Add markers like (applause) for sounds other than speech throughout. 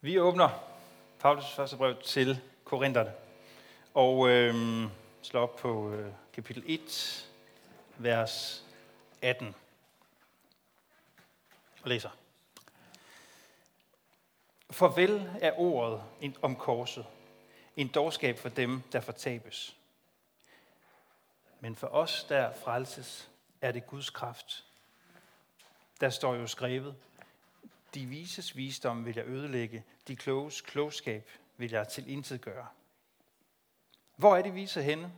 Vi åbner Paulus første brev til Korintherne og øh, slår op på øh, kapitel 1, vers 18 og læser. Farvel er ordet om korset, en dårskab for dem, der fortabes. Men for os, der frelses, er det Guds kraft. Der står jo skrevet, de vises visdom vil jeg ødelægge, de kloges klogskab vil jeg til intet gøre. Hvor er de vise henne?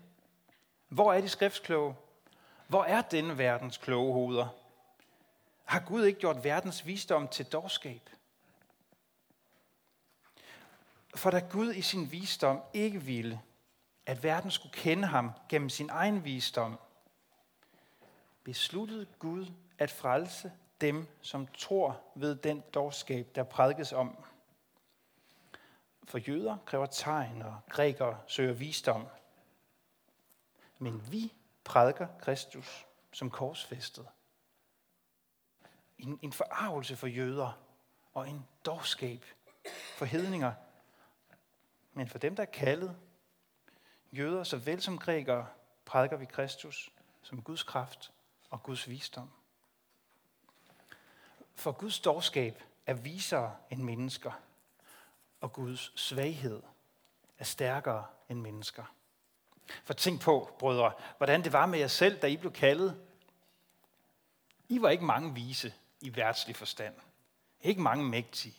Hvor er de skriftskloge? Hvor er denne verdens kloge hoveder? Har Gud ikke gjort verdens visdom til dårskab? For da Gud i sin visdom ikke ville, at verden skulle kende ham gennem sin egen visdom, besluttede Gud at frelse dem, som tror ved den dårskab, der prædikes om. For jøder kræver tegn, og grækere søger visdom. Men vi prædiker Kristus som korsfæstet. En, en forarvelse for jøder og en dårskab for hedninger. Men for dem, der er kaldet, jøder såvel som grækere, prædiker vi Kristus som Guds kraft og Guds visdom. For Guds dårskab er visere end mennesker, og Guds svaghed er stærkere end mennesker. For tænk på, brødre, hvordan det var med jer selv, da I blev kaldet. I var ikke mange vise i værtslig forstand. Ikke mange mægtige.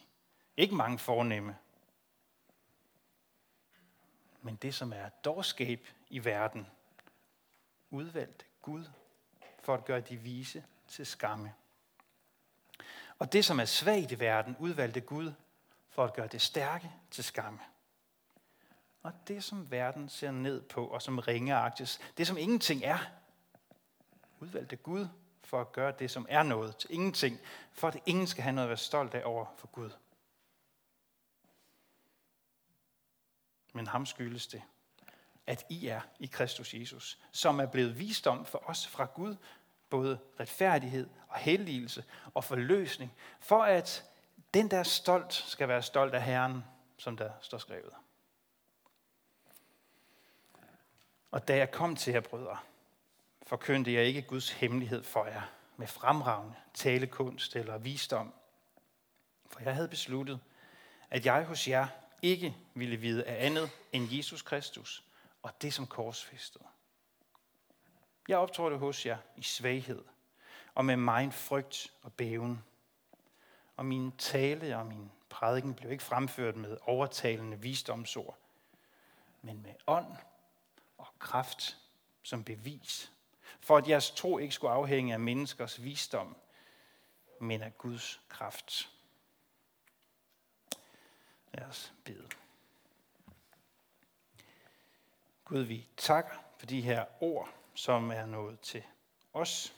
Ikke mange fornemme. Men det, som er dårskab i verden, udvalgte Gud for at gøre de vise til skamme. Og det, som er svagt i verden, udvalgte Gud for at gøre det stærke til skamme. Og det, som verden ser ned på, og som ringeagtes, det, som ingenting er, udvalgte Gud for at gøre det, som er noget til ingenting, for at ingen skal have noget at være stolt af over for Gud. Men ham skyldes det, at I er i Kristus Jesus, som er blevet visdom for os fra Gud, både retfærdighed og helligelse og forløsning, for at den, der er stolt, skal være stolt af Herren, som der står skrevet. Og da jeg kom til jer, brødre, forkyndte jeg ikke Guds hemmelighed for jer med fremragende talekunst eller visdom. For jeg havde besluttet, at jeg hos jer ikke ville vide af andet end Jesus Kristus og det som korsfæstede. Jeg optrådte hos jer i svaghed og med meget frygt og bæven. Og min tale og min prædiken blev ikke fremført med overtalende visdomsord, men med ånd og kraft som bevis, for at jeres tro ikke skulle afhænge af menneskers visdom, men af Guds kraft. Lad os bede. Gud, vi takker for de her ord, som er nået til os.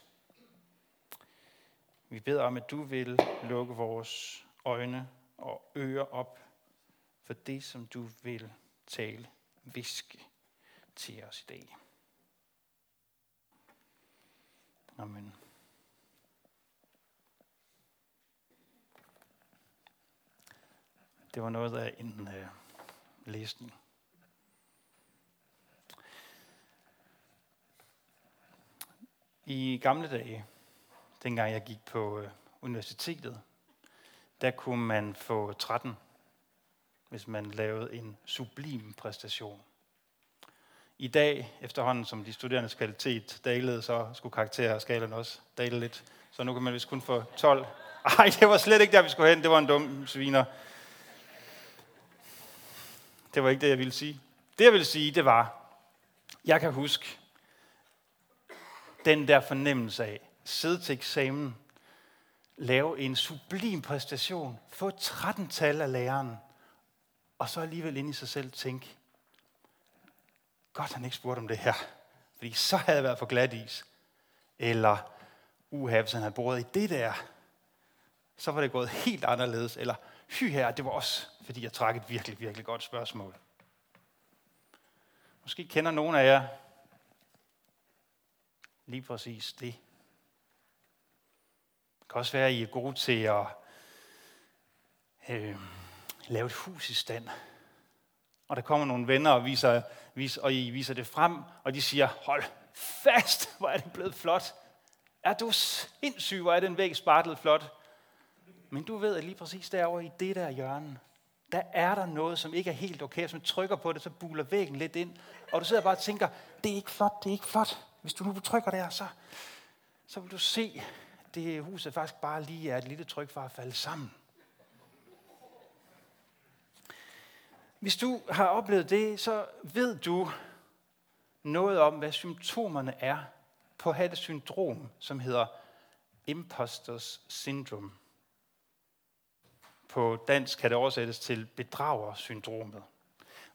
Vi beder om, at du vil lukke vores øjne og ører op for det, som du vil tale, viske til os i dag. Amen. Det var noget af en uh, læsning. I gamle dage, dengang jeg gik på øh, universitetet, der kunne man få 13, hvis man lavede en sublim præstation. I dag, efterhånden som de studerendes kvalitet dalede, så skulle karakterskalaen også dale lidt. Så nu kan man vist kun få 12. Ej, det var slet ikke der, vi skulle hen. Det var en dum sviner. Det var ikke det, jeg ville sige. Det, jeg ville sige, det var, jeg kan huske, den der fornemmelse af, sidde til eksamen, lave en sublim præstation, få 13 tal af læreren, og så alligevel ind i sig selv tænke, godt han ikke spurgte om det her, fordi så havde jeg været for glat is. Eller, uha, hvis han havde boet i det der, så var det gået helt anderledes. Eller, hy her, det var også, fordi jeg trak et virkelig, virkelig godt spørgsmål. Måske kender nogen af jer lige præcis det. Det kan også være, at I er gode til at øh, lave et hus i stand. Og der kommer nogle venner og, viser, viser, og I viser det frem, og de siger, hold fast, hvor er det blevet flot. Er du sindssyg, hvor er den væg spartlet flot. Men du ved, at lige præcis derovre i det der hjørne, der er der noget, som ikke er helt okay. Hvis man trykker på det, så buler væggen lidt ind. Og du sidder bare og tænker, det er ikke flot, det er ikke flot. Hvis du nu trykker der, så, så vil du se, at det huset faktisk bare lige er et lille tryk for at falde sammen. Hvis du har oplevet det, så ved du noget om, hvad symptomerne er på at have det syndrom, som hedder imposters syndrome. På dansk kan det oversættes til bedragersyndromet.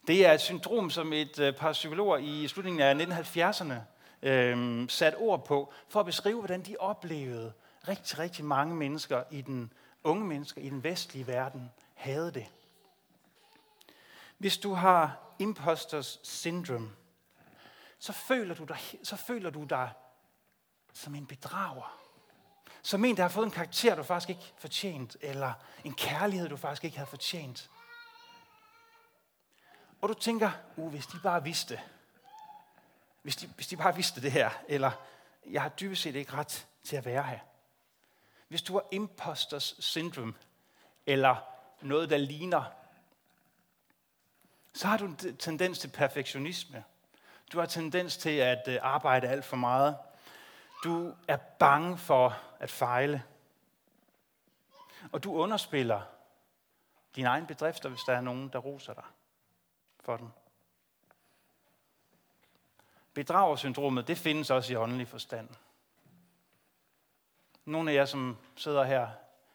Det er et syndrom, som et øh, par psykologer i slutningen af 1970'erne øh, sat ord på, for at beskrive, hvordan de oplevede rigtig, rigtig mange mennesker i den unge mennesker i den vestlige verden havde det. Hvis du har imposters syndrome, så føler du dig, så føler du dig som en bedrager. Som en, der har fået en karakter, du faktisk ikke fortjent, eller en kærlighed, du faktisk ikke havde fortjent. Og du tænker, uh, hvis de bare vidste, hvis de, hvis de bare vidste det her, eller jeg har dybest set ikke ret til at være her. Hvis du har imposters syndrome, eller noget, der ligner, så har du en tendens til perfektionisme. Du har tendens til at øh, arbejde alt for meget. Du er bange for at fejle. Og du underspiller dine egne bedrifter, hvis der er nogen, der roser dig for den. Bedragersyndromet, det findes også i åndelig forstand. Nogle af jer, som sidder her,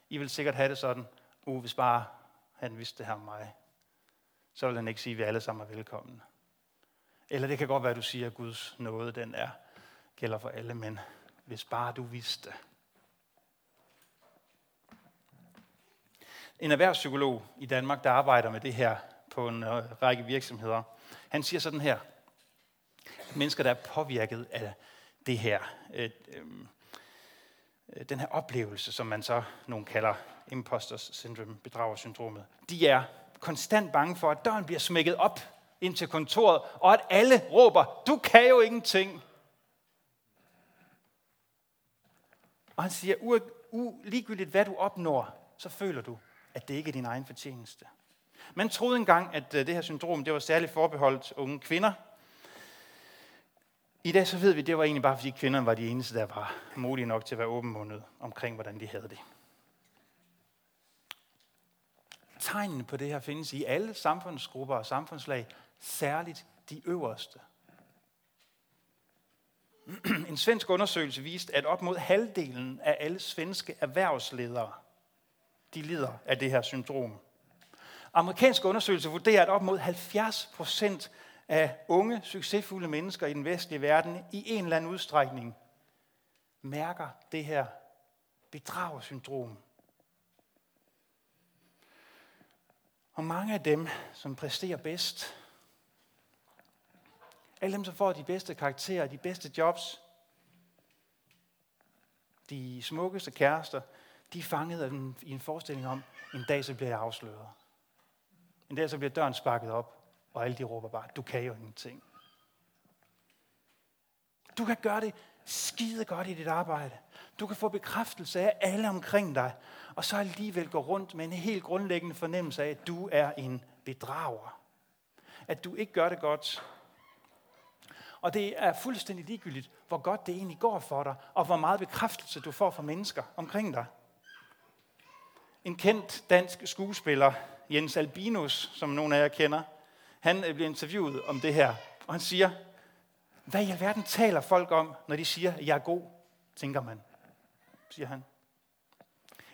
I vil sikkert have det sådan, uh, hvis bare han vidste det her om mig, så vil han ikke sige, at vi alle sammen er velkomne. Eller det kan godt være, at du siger, at Guds nåde, den er, gælder for alle, men hvis bare du vidste. En erhvervspsykolog i Danmark, der arbejder med det her på en øh, række virksomheder, han siger sådan her, mennesker, der er påvirket af det her, øh, øh, den her oplevelse, som man så nogen kalder imposters syndrome, bedragersyndromet, de er konstant bange for, at døren bliver smækket op ind til kontoret, og at alle råber, du kan jo ingenting. Og han siger, u, u, ligegyldigt hvad du opnår, så føler du, at det ikke er din egen fortjeneste. Man troede engang, at øh, det her syndrom det var særligt forbeholdt unge kvinder. I dag så ved vi, at det var egentlig bare, fordi kvinderne var de eneste, der var modige nok til at være åbenmundet omkring, hvordan de havde det. Tegnene på det her findes i alle samfundsgrupper og samfundslag, særligt de øverste. (clears throat) En svensk undersøgelse viste, at op mod halvdelen af alle svenske erhvervsledere, de lider af det her syndrom. Amerikanske undersøgelser vurderer, at op mod 70 procent af unge, succesfulde mennesker i den vestlige verden i en eller anden udstrækning mærker det her bedragersyndrom. Og mange af dem, som præsterer bedst, alle dem, som får de bedste karakterer, de bedste jobs, de smukkeste kærester, de er fanget af i en forestilling om, en dag så bliver jeg afsløret. En dag så bliver døren sparket op, og alle de råber bare, du kan jo ingenting. Du kan gøre det skide godt i dit arbejde. Du kan få bekræftelse af alle omkring dig, og så alligevel gå rundt med en helt grundlæggende fornemmelse af, at du er en bedrager. At du ikke gør det godt. Og det er fuldstændig ligegyldigt, hvor godt det egentlig går for dig, og hvor meget bekræftelse du får fra mennesker omkring dig. En kendt dansk skuespiller, Jens Albinus, som nogle af jer kender, han øh, bliver interviewet om det her, og han siger, hvad i alverden taler folk om, når de siger, at jeg er god, tænker man, siger han.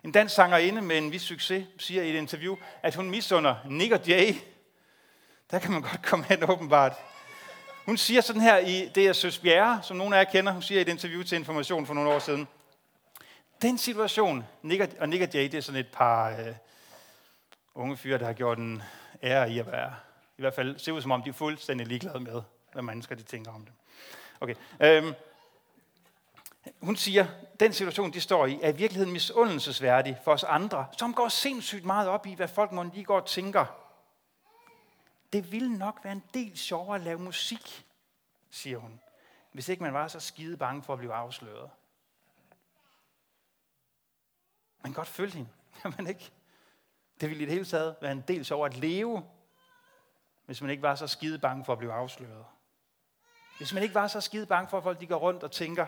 En dansk sangerinde med en vis succes siger i et interview, at hun misunder Nick og Jay. Der kan man godt komme hen åbenbart. Hun siger sådan her i det er Søs Bjerre, som nogle af jer kender, hun siger i et interview til Information for nogle år siden. Den situation, Nick og, Nick og Jay, det er sådan et par øh, unge fyre, der har gjort en ære i at være, i hvert fald ser ud som om, de er fuldstændig ligeglade med, hvad mennesker de tænker om det. Okay. Øhm, Hun siger, den situation, de står i, er i virkeligheden misundelsesværdig for os andre, som går sindssygt meget op i, hvad folk må lige går og tænker. Det ville nok være en del sjovere at lave musik, siger hun, hvis ikke man var så skide bange for at blive afsløret. Man kan godt følge hende, (laughs) kan man ikke? Det ville i det hele taget være en del sjovere at leve, hvis man ikke var så skide bange for at blive afsløret. Hvis man ikke var så skide bange for, at folk de går rundt og tænker.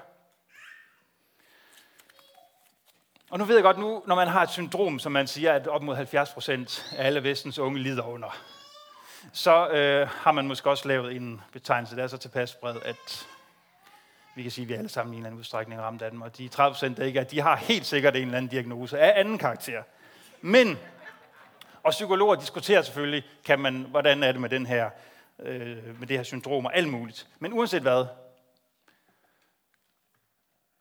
Og nu ved jeg godt, nu, når man har et syndrom, som man siger, at op mod 70 procent af alle vestens unge lider under, så øh, har man måske også lavet en betegnelse, der er så tilpas bred, at vi kan sige, at vi alle sammen i en eller anden udstrækning ramt af dem. Og de 30 procent, der ikke er, de har helt sikkert en eller anden diagnose af anden karakter. Men, og psykologer diskuterer selvfølgelig, kan man, hvordan er det med, den her, øh, med det her syndrom og alt muligt. Men uanset hvad,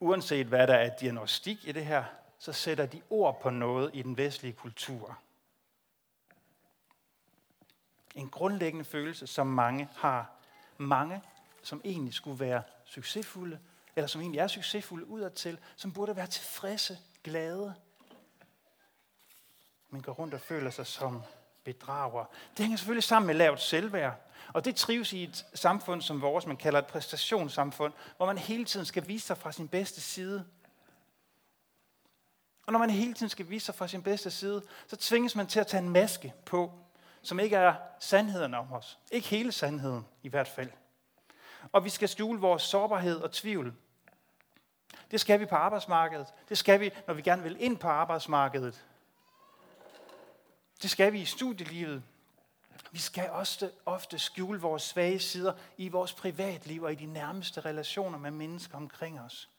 uanset hvad der er diagnostik i det her, så sætter de ord på noget i den vestlige kultur. En grundlæggende følelse, som mange har. Mange, som egentlig skulle være succesfulde, eller som egentlig er succesfulde udadtil, som burde være tilfredse, glade, men går rundt og føler sig som bedrager. Det hænger selvfølgelig sammen med lavt selvværd. Og det trives i et samfund som vores, man kalder et præstationssamfund, hvor man hele tiden skal vise sig fra sin bedste side. Og når man hele tiden skal vise sig fra sin bedste side, så tvinges man til at tage en maske på, som ikke er sandheden om os. Ikke hele sandheden i hvert fald. Og vi skal skjule vores sårbarhed og tvivl. Det skal vi på arbejdsmarkedet. Det skal vi, når vi gerne vil ind på arbejdsmarkedet. Det skal vi i studielivet. Vi skal også ofte skjule vores svage sider i vores privatliv og i de nærmeste relationer med mennesker omkring os.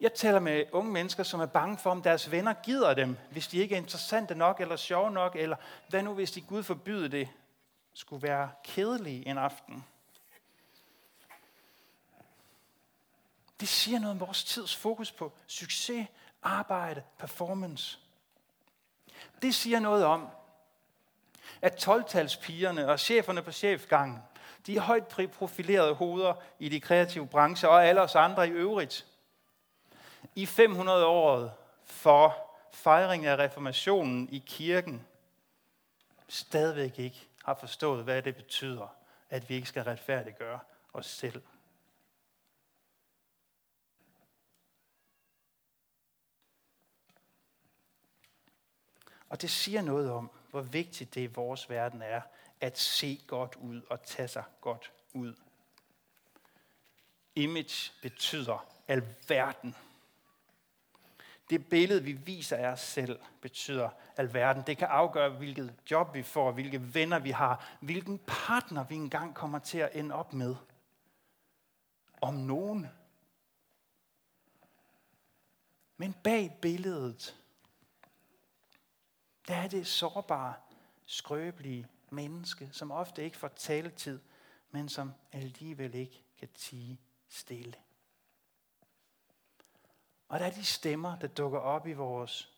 Jeg taler med unge mennesker, som er bange for, om deres venner gider dem, hvis de ikke er interessante nok eller sjove nok, eller hvad nu, hvis de Gud forbyde det, skulle være kedelige en aften. Det siger noget om vores tids fokus på succes, arbejde, performance. Det siger noget om, at 12-talspigerne og cheferne på chefgangen, de er højt profilerede hoveder i de kreative brancher, og alle os andre i øvrigt. I 500 år for fejring af reformationen i kirken, stadigvæk ikke har forstået, hvad det betyder, at vi ikke skal retfærdiggøre os selv. Og det siger noget om, hvor vigtigt det i vores verden er at se godt ud og tage sig godt ud. Image betyder alverden. Det billede, vi viser af os selv, betyder alverden. Det kan afgøre, hvilket job vi får, hvilke venner vi har, hvilken partner vi engang kommer til at ende op med. Om nogen. Men bag billedet der er det sårbare, skrøbelige menneske, som ofte ikke får taletid, men som alligevel ikke kan tige stille. Og der er de stemmer, der dukker op i vores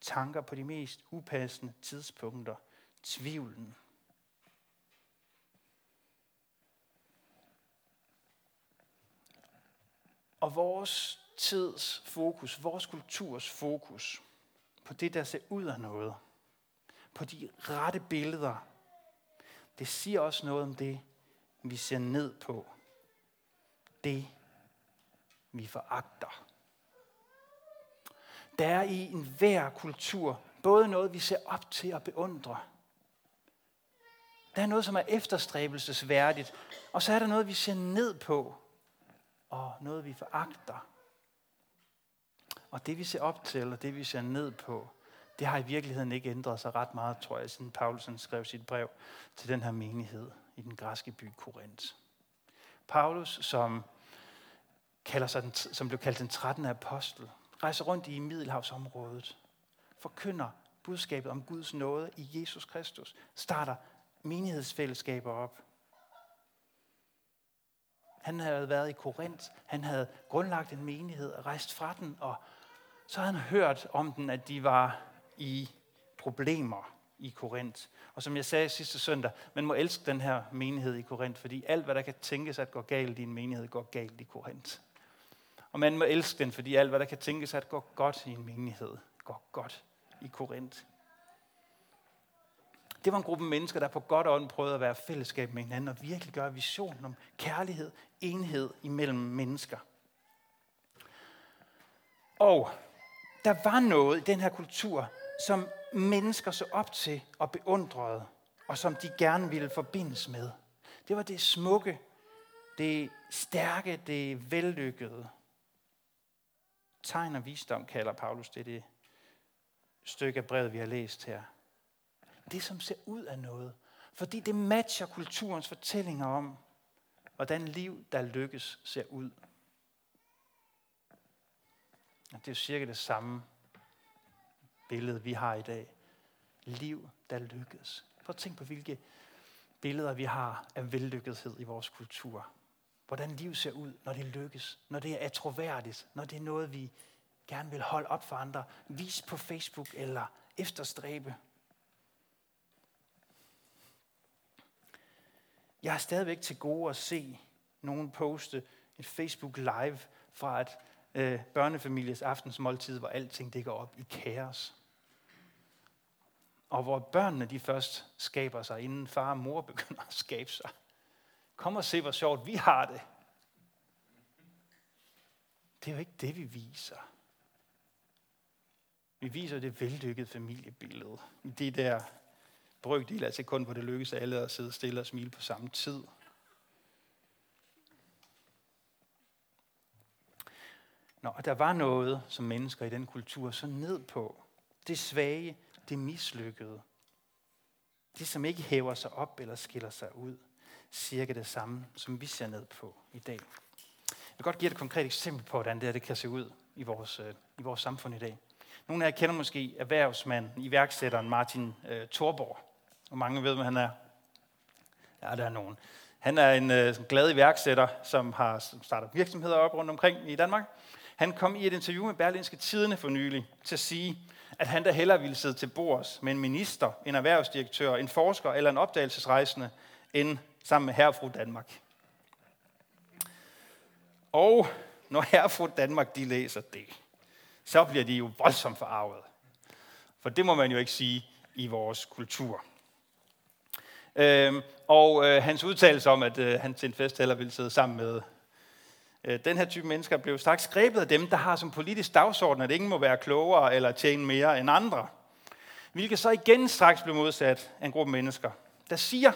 tanker på de mest upassende tidspunkter. Tvivlen. Og vores tids fokus, vores kulturs fokus på det, der ser ud af noget – på de rette billeder, det siger også noget om det, vi ser ned på. Det, vi foragter. Der er i enhver kultur både noget, vi ser op til at beundre. Der er noget, som er efterstræbelsesværdigt, og så er der noget, vi ser ned på, og noget, vi foragter. Og det, vi ser op til, og det, vi ser ned på, det har i virkeligheden ikke ændret sig ret meget, tror jeg, siden Paulus skrev sit brev til den her menighed i den græske by Korinth. Paulus, som, kalder sig den, som blev kaldt den 13. apostel, rejser rundt i Middelhavsområdet, forkynder budskabet om Guds nåde i Jesus Kristus, starter menighedsfællesskaber op. Han havde været i Korinth, han havde grundlagt en menighed, rejst fra den, og så havde han hørt om den, at de var i problemer i Korinth. Og som jeg sagde sidste søndag, man må elske den her menighed i Korinth, fordi alt, hvad der kan tænkes at gå galt i en menighed, går galt i Korinth. Og man må elske den, fordi alt, hvad der kan tænkes, at gå godt i en menighed, går godt i Korinth. Det var en gruppe mennesker, der på godt ånd prøvede at være fællesskab med hinanden og virkelig gøre visionen om kærlighed, enhed imellem mennesker. Og der var noget i den her kultur, som mennesker så op til og beundrede, og som de gerne ville forbindes med. Det var det smukke, det stærke, det vellykkede. Tegn og visdom kalder Paulus det, det stykke af brevet, vi har læst her. Det, som ser ud af noget. Fordi det matcher kulturens fortællinger om, hvordan liv, der lykkes, ser ud. Og det er jo cirka det samme billede, vi har i dag. Liv, der lykkes. Prøv at tænk på, hvilke billeder vi har af vellykkethed i vores kultur. Hvordan liv ser ud, når det lykkes, når det er troværdigt, når det er noget, vi gerne vil holde op for andre, vise på Facebook eller efterstræbe. Jeg har stadigvæk til gode at se nogen poste et Facebook live fra et øh, børnefamilies aftensmåltid, hvor alting det går op i kaos. Og hvor børnene de først skaber sig, inden far og mor (laughs) begynder at skabe sig. Kom og se, hvor sjovt vi har det. Det er jo ikke det, vi viser. Vi viser det vellykkede familiebillede. Det der brøkdel af sekund, hvor det lykkes alle at sidde stille og smile på samme tid. Nå, og der var noget, som mennesker i den kultur så ned på. Det svage, det mislykkede. Det, som ikke hæver sig op eller skiller sig ud. Cirka det samme, som vi ser ned på i dag. Jeg vil godt give et konkret eksempel på, hvordan det her det kan se ud i vores, øh, i vores samfund i dag. Nogle af jer kender måske erhvervsmanden, iværksætteren Martin øh, Thorborg. Hvor mange ved, hvem han er? Ja, der er nogen. Han er en øh, glad iværksætter, som har startet virksomheder op rundt omkring i Danmark. Han kom i et interview med Berlinske Tidene for nylig til at sige, at han da hellere ville sidde til bords med en minister, en erhvervsdirektør, en forsker eller en opdagelsesrejsende, end sammen med herre fru Danmark. Og når herre fru Danmark de læser det, så bliver de jo voldsomt forarvet. For det må man jo ikke sige i vores kultur. Øhm, og øh, hans udtalelse om, at øh, han til en fest heller ville sidde sammen med Øh, den her type mennesker, blev straks grebet af dem, der har som politisk dagsorden, at ingen må være klogere eller tjene mere end andre. Hvilket så igen straks blev modsat af en gruppe mennesker, der siger,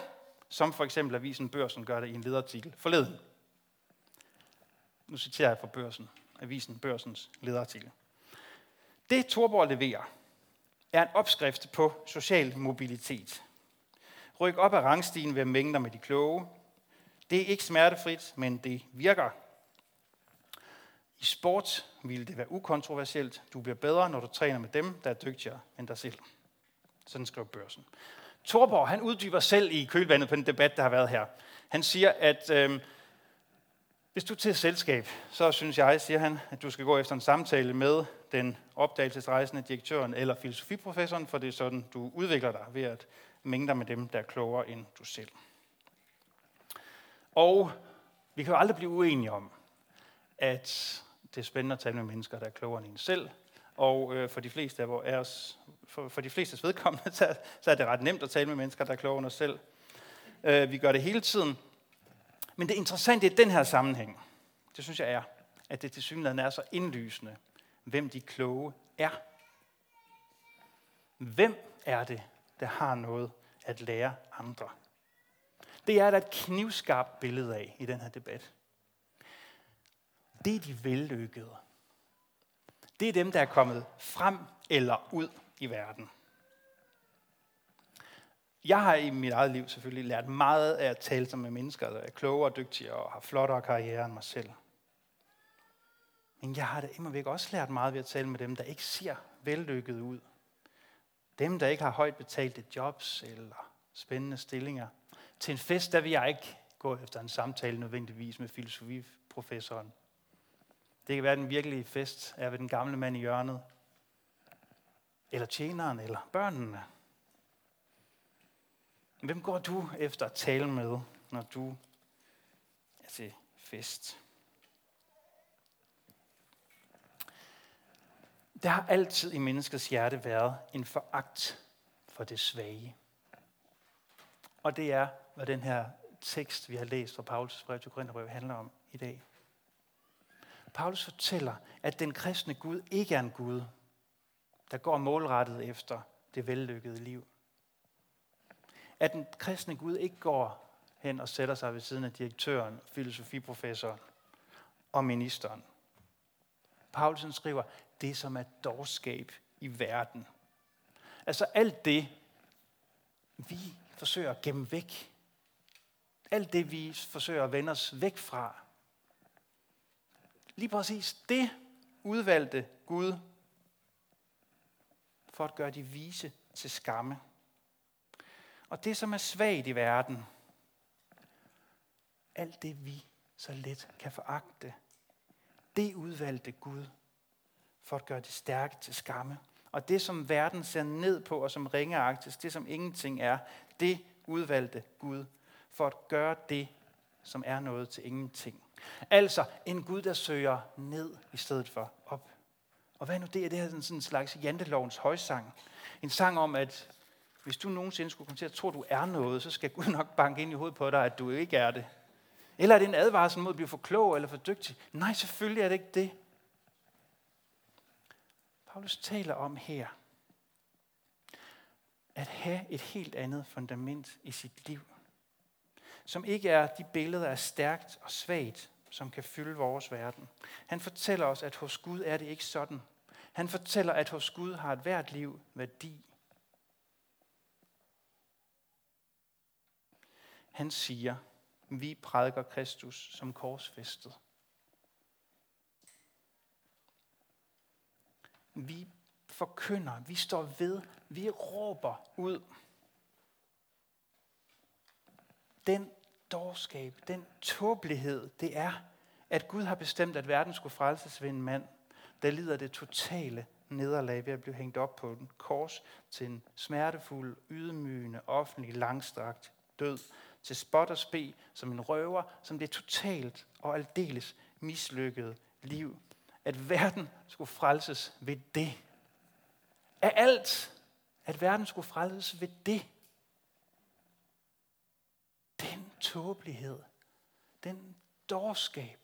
som for eksempel Avisen Børsen gør det i en lederartikel forleden. Nu citerer jeg fra Børsen, Avisen Børsens lederartikel. Det Torborg leverer, er en opskrift på social mobilitet. Ryk op ad rangstigen ved mængder med de kloge. Det er ikke smertefrit, men det virker. I sport ville det være ukontroversielt. Du bliver bedre, når du træner med dem, der er dygtigere end dig selv. Sådan skrev børsen. Torborg, han uddyber selv i kølvandet på den debat, der har været her. Han siger, at øh, hvis du er til et selskab, så synes jeg, siger han, at du skal gå efter en samtale med den opdagelsesrejsende direktøren eller filosofiprofessoren, for det er sådan, du udvikler dig ved at mængder med dem, der er klogere end du selv. Og vi kan jo aldrig blive uenige om, at det er spændende at tale med mennesker, der er klogere end en selv. Og øh, for de fleste af os, for, for de fleste vedkommende, (laughs) så, så er det ret nemt at tale med mennesker, der er klogere end os selv. Øh, vi gør det hele tiden. Men det interessante i den her sammenhæng, det synes jeg er, at det til synligheden er så indlysende, hvem de kloge er. Hvem er det, der har noget at lære andre. Det er der et knivskarpt billede af i den her debat. Det er de vellykkede. Det er dem, der er kommet frem eller ud i verden. Jeg har i mit eget liv selvfølgelig lært meget af at tale med mennesker, der er klogere og dygtigere og har flottere karriere end mig selv. Men jeg har da imod også lært meget ved at tale med dem, der ikke ser vellykket ud. Dem, der ikke har højt betalte jobs eller spændende stillinger. Til en fest, der vil jeg ikke gå efter en samtale nødvendigvis med filosofiprofessoren. Det kan være den virkelige fest er ved den gamle mand i hjørnet. Eller tjeneren, eller børnene. Hvem går du efter at tale med, når du er til fest? Der har altid i menneskets hjerte været en foragt for det svage. Og det er, hvad den her tekst, vi har læst fra Paulus brev til Korintherbrev, handler om i dag. Paulus fortæller, at den kristne Gud ikke er en Gud, der går målrettet efter det vellykkede liv. At den kristne Gud ikke går hen og sætter sig ved siden af direktøren, filosofiprofessoren og ministeren. Paulusen skriver, det som er dårskab i verden. Altså alt det, vi forsøger at gemme væk. Alt det, vi forsøger at vende os væk fra. Lige præcis det udvalgte Gud for at gøre de vise til skamme. Og det, som er svagt i verden, alt det, vi så let kan foragte, det udvalgte Gud for at gøre det stærke til skamme. Og det, som verden ser ned på, og som ringeagtes, det som ingenting er, det udvalgte Gud for at gøre det, som er noget til ingenting. Altså en Gud, der søger ned i stedet for op. Og hvad nu det er? Det er sådan en slags jantelovens højsang. En sang om, at hvis du nogensinde skulle komme til at tro, at du er noget, så skal Gud nok banke ind i hovedet på dig, at du ikke er det. Eller er det en advarsel mod at blive for klog eller for dygtig? Nej, selvfølgelig er det ikke det. Paulus taler om her, at have et helt andet fundament i sit liv, som ikke er de billeder af stærkt og svagt, som kan fylde vores verden. Han fortæller os, at hos Gud er det ikke sådan. Han fortæller, at hos Gud har et hvert liv værdi. Han siger, vi prædiker Kristus som korsfæstet. Vi forkynder, vi står ved, vi råber ud. Den dårskab, den tåbelighed, det er, at Gud har bestemt, at verden skulle frelses ved en mand, der lider det totale nederlag ved at blive hængt op på den kors til en smertefuld, ydmygende, offentlig, langstrakt død, til spot og spe, som en røver, som det totalt og aldeles mislykkede liv. At verden skulle frelses ved det. Af alt, at verden skulle frelses ved det. Den tåbelighed, den dårskab,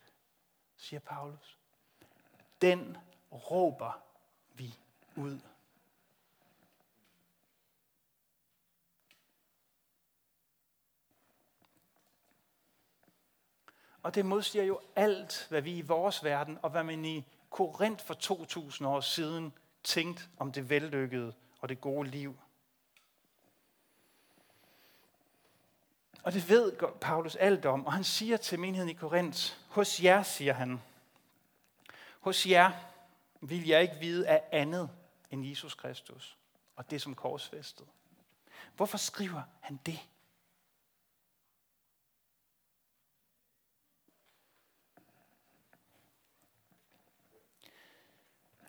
siger Paulus, den råber vi ud. Og det modsiger jo alt, hvad vi i vores verden, og hvad man i Korinth for 2000 år siden tænkte om det vellykkede og det gode liv. Og det ved Paulus alt om, og han siger til menigheden i Korinth, hos jer, siger han, hos jer vil jeg ikke vide af andet end Jesus Kristus, og det som korsfæstet. Hvorfor skriver han det?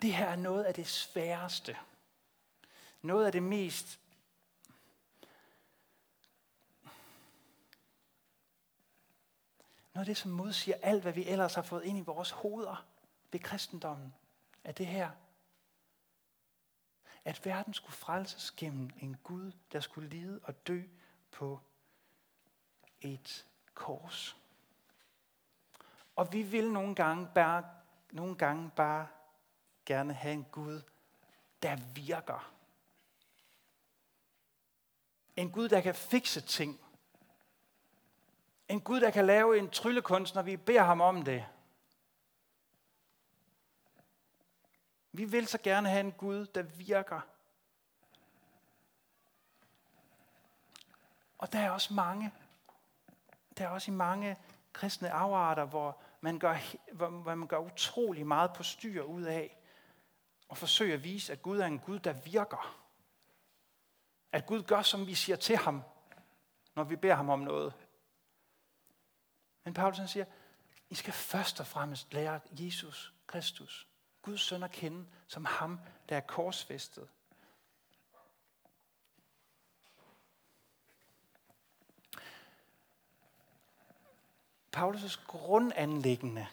Det her er noget af det sværeste. Noget af det mest Noget af det, som modsiger alt, hvad vi ellers har fået ind i vores hoveder ved kristendommen, er det her. At verden skulle frelses gennem en Gud, der skulle lide og dø på et kors. Og vi vil nogle gange bare, nogle gange bare gerne have en Gud, der virker. En Gud, der kan fikse ting. En Gud, der kan lave en tryllekunst, når vi beder ham om det. Vi vil så gerne have en Gud, der virker. Og der er også mange, der er også i mange kristne afarter, hvor man gør, hvor man gør utrolig meget på styr ud af, og forsøge at vise, at Gud er en Gud, der virker. At Gud gør, som vi siger til ham, når vi beder ham om noget. Men Paulus siger, I skal først og fremmest lære Jesus Kristus, Guds søn at kende som ham, der er korsfæstet. Paulus' grundanlæggende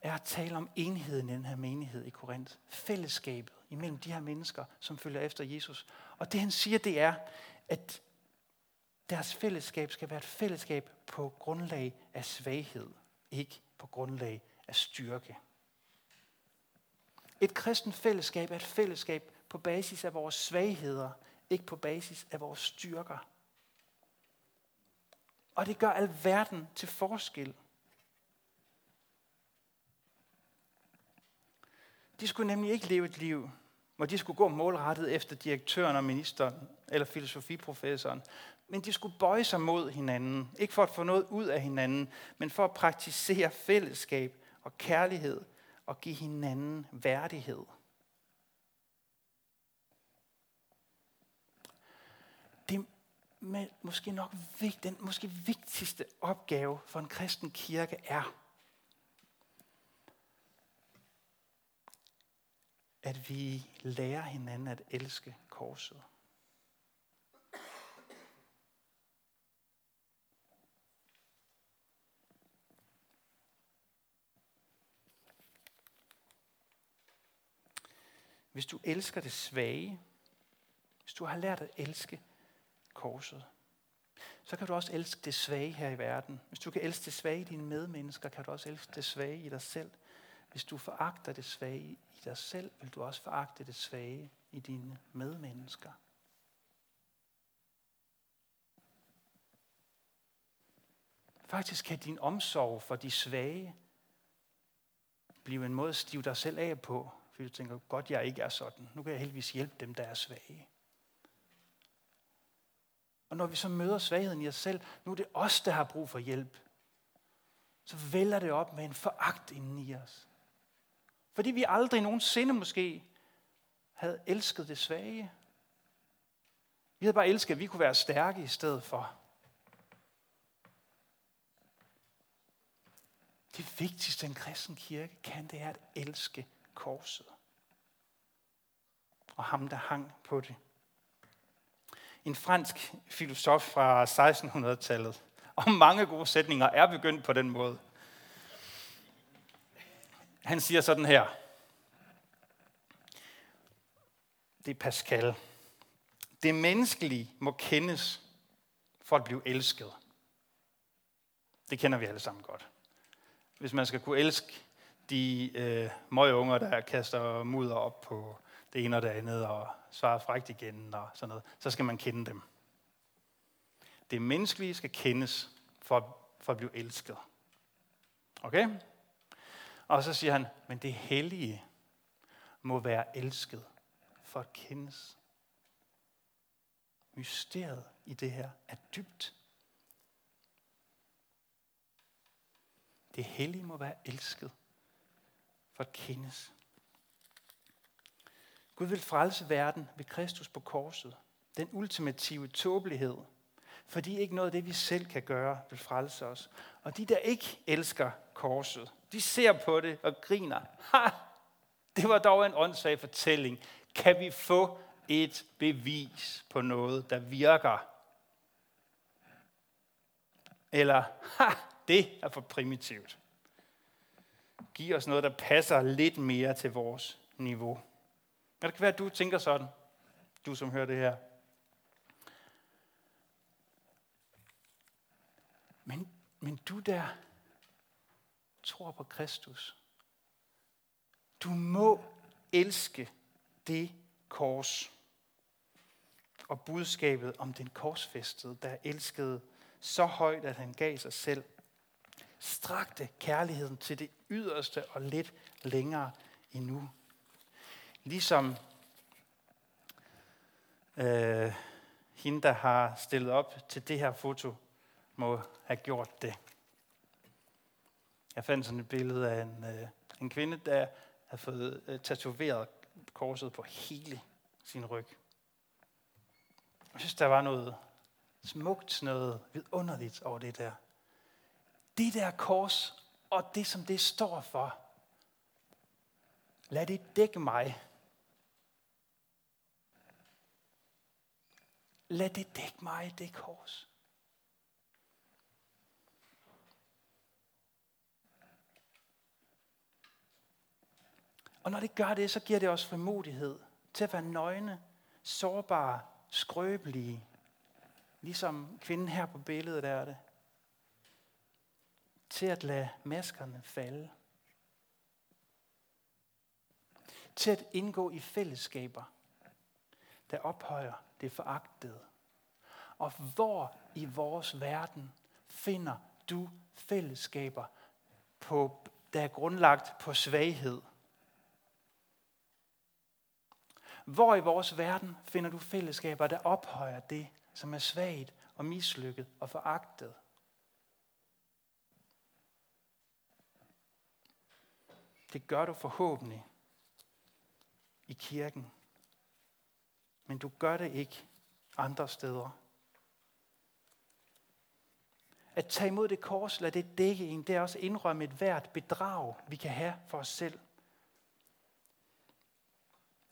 er at tale om enheden i den her menighed i Korinth. Fællesskabet imellem de her mennesker, som følger efter Jesus. Og det han siger, det er, at deres fællesskab skal være et fællesskab på grundlag af svaghed, ikke på grundlag af styrke. Et kristen fællesskab er et fællesskab på basis af vores svagheder, ikke på basis af vores styrker. Og det gør alverden til forskel. De skulle nemlig ikke leve et liv, hvor de skulle gå målrettet efter direktøren og ministeren eller filosofiprofessoren, men de skulle bøje sig mod hinanden. Ikke for at få noget ud af hinanden, men for at praktisere fællesskab og kærlighed og give hinanden værdighed. Det er måske nok den måske vigtigste opgave for en kristen kirke er, at vi lærer hinanden at elske korset. Hvis du elsker det svage, hvis du har lært at elske korset, så kan du også elske det svage her i verden. Hvis du kan elske det svage i dine medmennesker, kan du også elske det svage i dig selv. Hvis du foragter det svage i dig selv, vil du også foragte det svage i dine medmennesker. Faktisk kan din omsorg for de svage blive en måde at stive dig selv af på, fordi du tænker, godt jeg ikke er sådan. Nu kan jeg heldigvis hjælpe dem, der er svage. Og når vi så møder svagheden i os selv, nu er det os, der har brug for hjælp, så vælger det op med en foragt inden i os. Fordi vi aldrig nogensinde måske havde elsket det svage. Vi havde bare elsket, at vi kunne være stærke i stedet for. Det vigtigste en kristen kirke kan, det er at elske korset. Og ham, der hang på det. En fransk filosof fra 1600-tallet, og mange gode sætninger er begyndt på den måde. Han siger sådan her. Det er Pascal. Det menneskelige må kendes for at blive elsket. Det kender vi alle sammen godt. Hvis man skal kunne elske de øh, møgeunger, der kaster mudder op på det ene og det andet, og svarer frægt igen og sådan noget, så skal man kende dem. Det menneskelige skal kendes for, for at blive elsket. Okay? Og så siger han, men det hellige må være elsket for at kendes. Mysteriet i det her er dybt. Det hellige må være elsket for at kendes. Gud vil frelse verden ved Kristus på korset. Den ultimative tåbelighed. Fordi ikke noget af det, vi selv kan gøre, vil frelse os. Og de, der ikke elsker korset, de ser på det og griner. Ha! Det var dog en åndssag fortælling. Kan vi få et bevis på noget, der virker? Eller, ha, det er for primitivt. Giv os noget, der passer lidt mere til vores niveau. Og det kan være, at du tænker sådan, du som hører det her. Men, men du der tror på Kristus, du må elske det kors og budskabet om den korsfæstede, der elskede så højt, at han gav sig selv, strakte kærligheden til det yderste og lidt længere endnu. Ligesom øh, hende, der har stillet op til det her foto, må have gjort det. Jeg fandt sådan et billede af en, øh, en kvinde, der har fået øh, tatoveret korset på hele sin ryg. Jeg synes, der var noget smukt, noget vidunderligt over det der. Det der kors, og det som det står for, lad det dække mig. Lad det dække mig, det kors. Og når det gør det, så giver det os frimodighed til at være nøgne, sårbare, skrøbelige. Ligesom kvinden her på billedet er det. Til at lade maskerne falde. Til at indgå i fællesskaber, der ophøjer det foragtede. Og hvor i vores verden finder du fællesskaber, på, der er grundlagt på svaghed? Hvor i vores verden finder du fællesskaber, der ophøjer det, som er svagt og mislykket og foragtet? Det gør du forhåbentlig i kirken. Men du gør det ikke andre steder. At tage imod det kors, lad det dække en, det er også indrømme et hvert bedrag, vi kan have for os selv.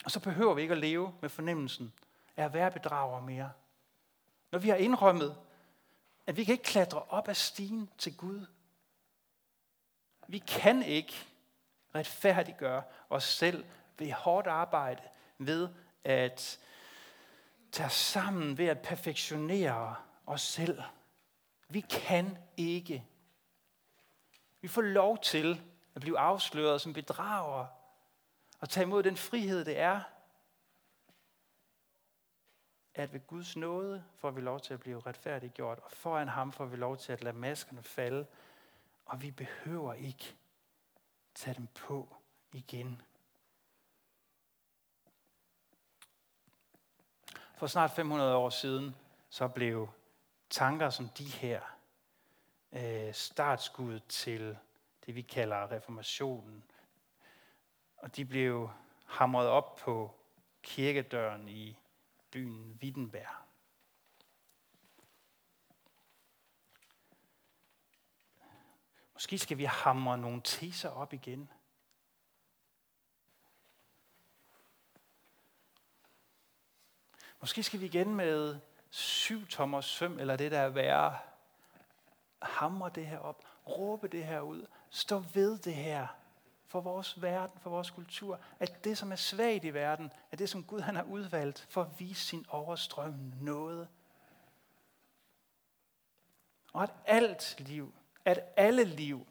Og så behøver vi ikke at leve med fornemmelsen af at være bedrager mere. Når vi har indrømmet, at vi kan ikke klatre op ad stigen til Gud. Vi kan ikke retfærdiggøre os selv ved hårdt arbejde, ved at tager sammen, ved at perfektionere os selv. Vi kan ikke. Vi får lov til at blive afsløret som bedragere og tage imod den frihed, det er, at ved Guds nåde får vi lov til at blive retfærdiggjort, og foran ham får vi lov til at lade maskerne falde, og vi behøver ikke tage dem på igen. For snart 500 år siden, så blev tanker som de her øh, startskud til det, vi kalder reformationen. Og de blev hamret op på kirkedøren i byen Wittenberg. Måske skal vi hamre nogle teser op igen. Måske skal vi igen med syv tommer søm, eller det der er værre, hamre det her op, råbe det her ud, stå ved det her for vores verden, for vores kultur, at det, som er svagt i verden, er det, som Gud han har udvalgt for at vise sin overstrømmende nåde. Og at alt liv, at alle liv,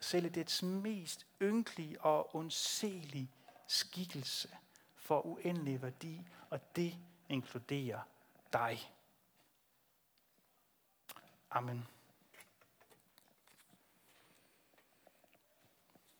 selv i dets mest ynkelige og ondselige skikkelse, for uendelig værdi, og det inkluderer dig. Amen.